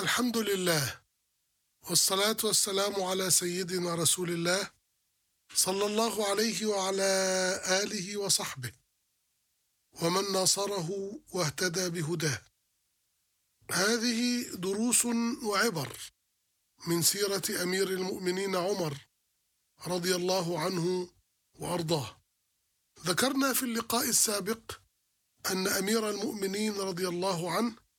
الحمد لله والصلاة والسلام على سيدنا رسول الله صلى الله عليه وعلى آله وصحبه ومن ناصره واهتدى بهداه. هذه دروس وعبر من سيرة أمير المؤمنين عمر رضي الله عنه وأرضاه. ذكرنا في اللقاء السابق أن أمير المؤمنين رضي الله عنه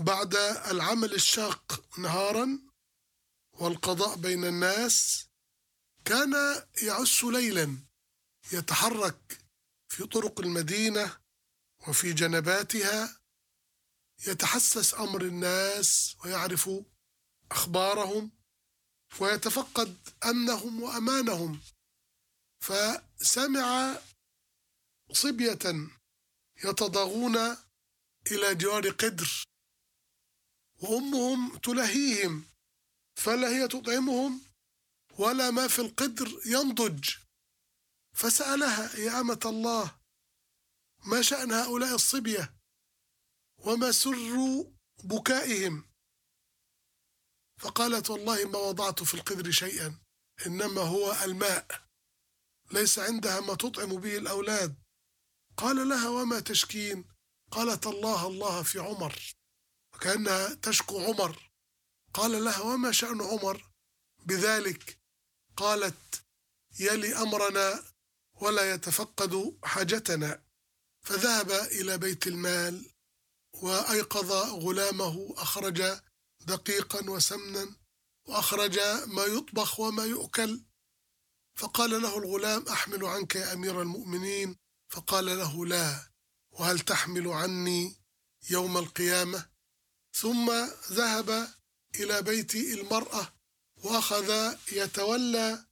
بعد العمل الشاق نهارا والقضاء بين الناس كان يعس ليلا يتحرك في طرق المدينة وفي جنباتها يتحسس أمر الناس ويعرف أخبارهم ويتفقد أمنهم وأمانهم. فسمع صبية يتضاغون إلى جوار قدر. وأمهم تلهيهم فلا هي تطعمهم ولا ما في القدر ينضج. فسألها يا أمة الله ما شأن هؤلاء الصبية؟ وما سر بكائهم؟ فقالت والله ما وضعت في القدر شيئا إنما هو الماء ليس عندها ما تطعم به الأولاد. قال لها وما تشكين؟ قالت الله الله في عمر. وكأنها تشكو عمر. قال لها وما شأن عمر؟ بذلك قالت يلي أمرنا ولا يتفقد حاجتنا. فذهب إلى بيت المال وأيقظ غلامه أخرج دقيقا وسمنا وأخرج ما يطبخ وما يؤكل. فقال له الغلام أحمل عنك يا أمير المؤمنين. فقال له لا. وهل تحمل عني يوم القيامة؟ ثم ذهب إلى بيت المرأة وأخذ يتولى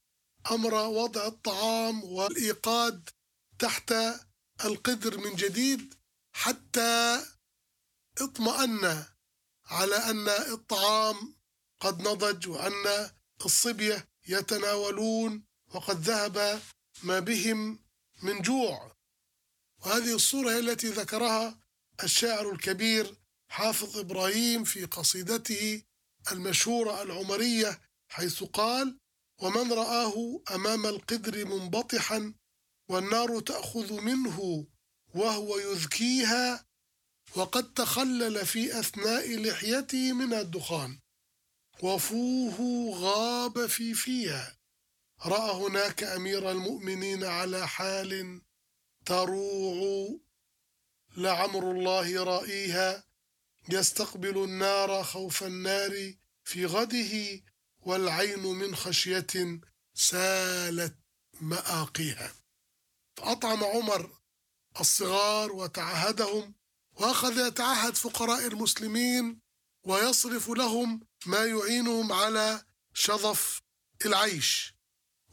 أمر وضع الطعام والإيقاد تحت القدر من جديد حتى اطمأن على أن الطعام قد نضج وأن الصبية يتناولون وقد ذهب ما بهم من جوع. وهذه الصورة هي التي ذكرها الشاعر الكبير حافظ إبراهيم في قصيدته المشهورة العمرية حيث قال ومن رآه أمام القدر منبطحا والنار تأخذ منه وهو يذكيها وقد تخلل في أثناء لحيته من الدخان وفوه غاب في فيها. رأى هناك أمير المؤمنين على حال تروع لعمر الله رائيها يستقبل النار خوف النار في غده والعين من خشية سالت مآقيها. فأطعم عمر الصغار وتعهدهم وأخذ يتعهد فقراء المسلمين ويصرف لهم ما يعينهم على شظف العيش.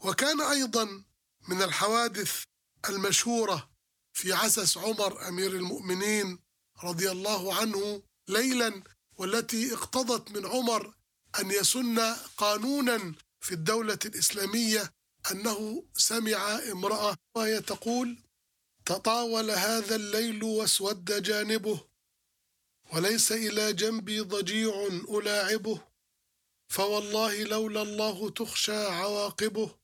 وكان أيضا من الحوادث المشهورة في عسس عمر أمير المؤمنين رضي الله عنه ليلا والتي اقتضت من عمر أن يسن قانونا في الدولة الإسلامية أنه سمع امرأة وهي تقول تطاول هذا الليل واسود جانبه وليس إلى جنبي ضجيع ألاعبه فوالله لولا الله تخشى عواقبه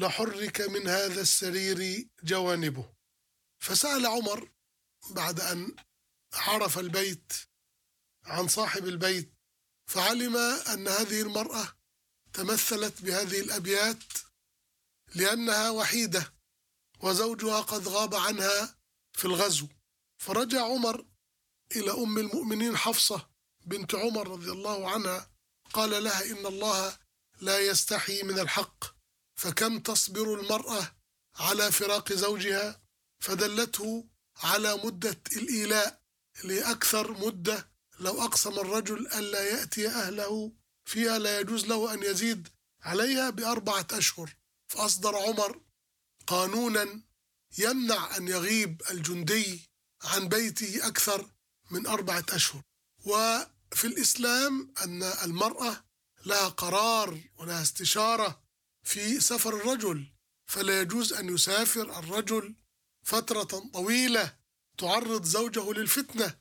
لحرك من هذا السرير جوانبه. فسأل عمر بعد أن عرف البيت عن صاحب البيت فعلم أن هذه المرأة تمثلت بهذه الأبيات لأنها وحيدة وزوجها قد غاب عنها في الغزو. فرجع عمر إلى أم المؤمنين حفصة بنت عمر رضي الله عنها قال لها إن الله لا يستحي من الحق فكم تصبر المرأة على فراق زوجها؟ فدلته على مدة الإيلاء لأكثر مدة لو أقسم الرجل ألا يأتي أهله فيها لا يجوز له أن يزيد عليها بأربعة أشهر. فأصدر عمر قانونا يمنع أن يغيب الجندي عن بيته أكثر من أربعة أشهر. وفي الإسلام أن المرأة لها قرار ولها استشارة في سفر الرجل فلا يجوز أن يسافر الرجل فترة طويلة تعرض زوجه للفتنة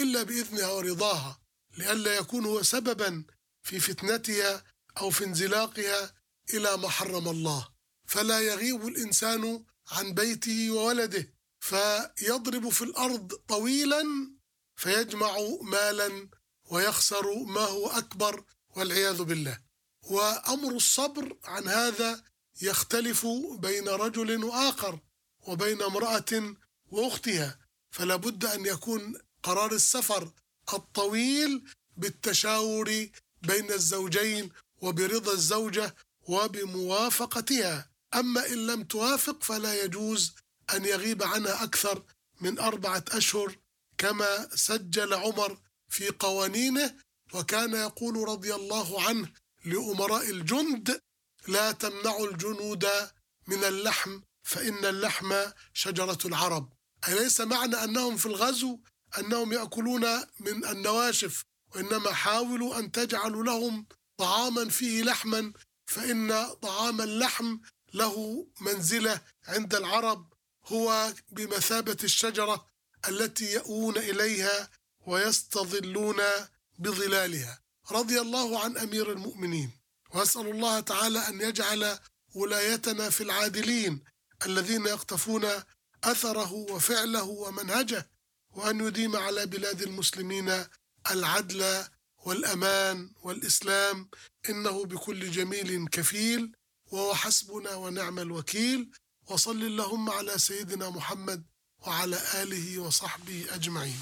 إلا بإذنها ورضاها لئلا يكون هو سببا في فتنتها أو في انزلاقها إلى ما حرم الله. فلا يغيب الإنسان عن بيته وولده فيضرب في الأرض طويلا فيجمع مالا ويخسر ما هو أكبر والعياذ بالله. وأمر الصبر عن هذا يختلف بين رجل وآخر وبين امرأة وأختها. فلا بد أن يكون قرار السفر الطويل بالتشاور بين الزوجين وبرضا الزوجة وبموافقتها. أما إن لم توافق فلا يجوز أن يغيب عنها أكثر من أربعة أشهر كما سجل عمر في قوانينه وكان يقول رضي الله عنه لأمراء الجند لا تمنعوا الجنود من اللحم فإن اللحم شجرة العرب. أي ليس معنى أنهم في الغزو؟ أنهم يأكلون من النواشف وإنما حاولوا أن تجعلوا لهم طعاما فيه لحما فإن طعام اللحم له منزلة عند العرب هو بمثابة الشجرة التي يأوون إليها ويستظلون بظلالها. رضي الله عن أمير المؤمنين. وأسأل الله تعالى أن يجعل ولايتنا في العادلين الذين يقتفون أثره وفعله ومنهجه وأن يديم على بلاد المسلمين العدل والأمان والإسلام. إنه بكل جميل كفيل وهو حسبنا ونعم الوكيل. وصل اللهم على سيدنا محمد وعلى آله وصحبه أجمعين.